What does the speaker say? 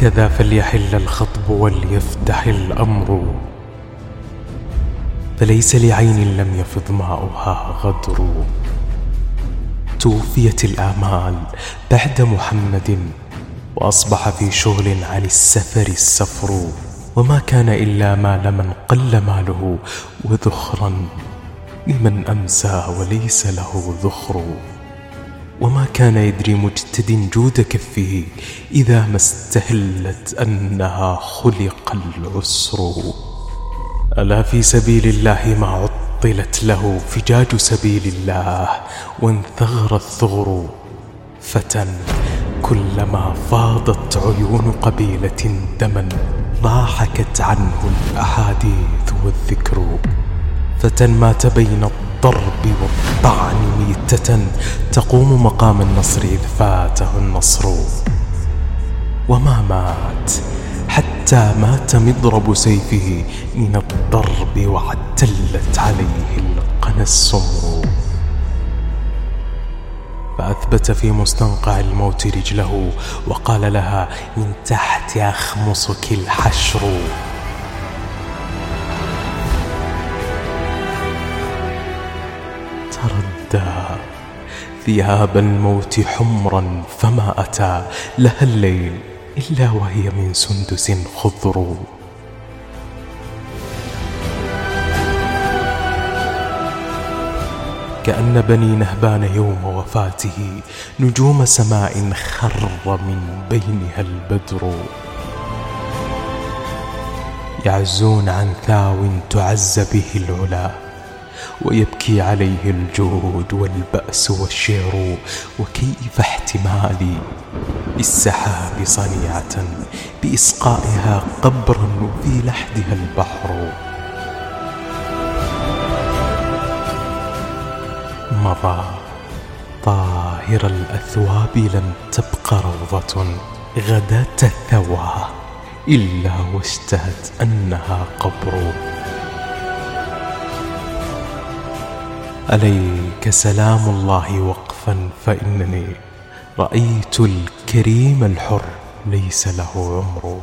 هكذا فليحل الخطب وليفتح الأمر. فليس لعين لم يفض ماؤها غدر. توفيت الآمال بعد محمد وأصبح في شغل عن السفر السفر. وما كان إلا مال من قل ماله وذخرا لمن أمسى وليس له ذخر. وما كان يدري مجتد جود كفه إذا ما استهلت أنها خلق العسر. ألا في سبيل الله ما عطلت له فجاج سبيل الله وانثغر الثغر فتى كلما فاضت عيون قبيلة دما ضاحكت عنه الأحاديث والذكر. فتى مات بين الضرب والطعن ميتة تقوم مقام النصر إذ فاته النصر. وما مات حتى مات مضرب سيفه من الضرب واعتلت عليه القنا السمر فأثبت في مستنقع الموت رجله وقال لها من تحت يخمصك الحشر. تردى ثياب الموت حمرا فما أتى لها الليل إلا وهي من سندس خضر. كأن بني نهبان يوم وفاته نجوم سماء خر من بينها البدر. يعزون عن ثاو تعز به العلا. ويبكي عليه الجود والبأس والشعر وكيف احتمالي بالسحاب صنيعة بإسقائها قبرا وفي لحدها البحر. مضى طاهر الأثواب لم تبق روضة غداة الثوى إلا واشتهت أنها قبر. عليك سلام الله وقفا فإنني رأيت الكريم الحر ليس له عمر.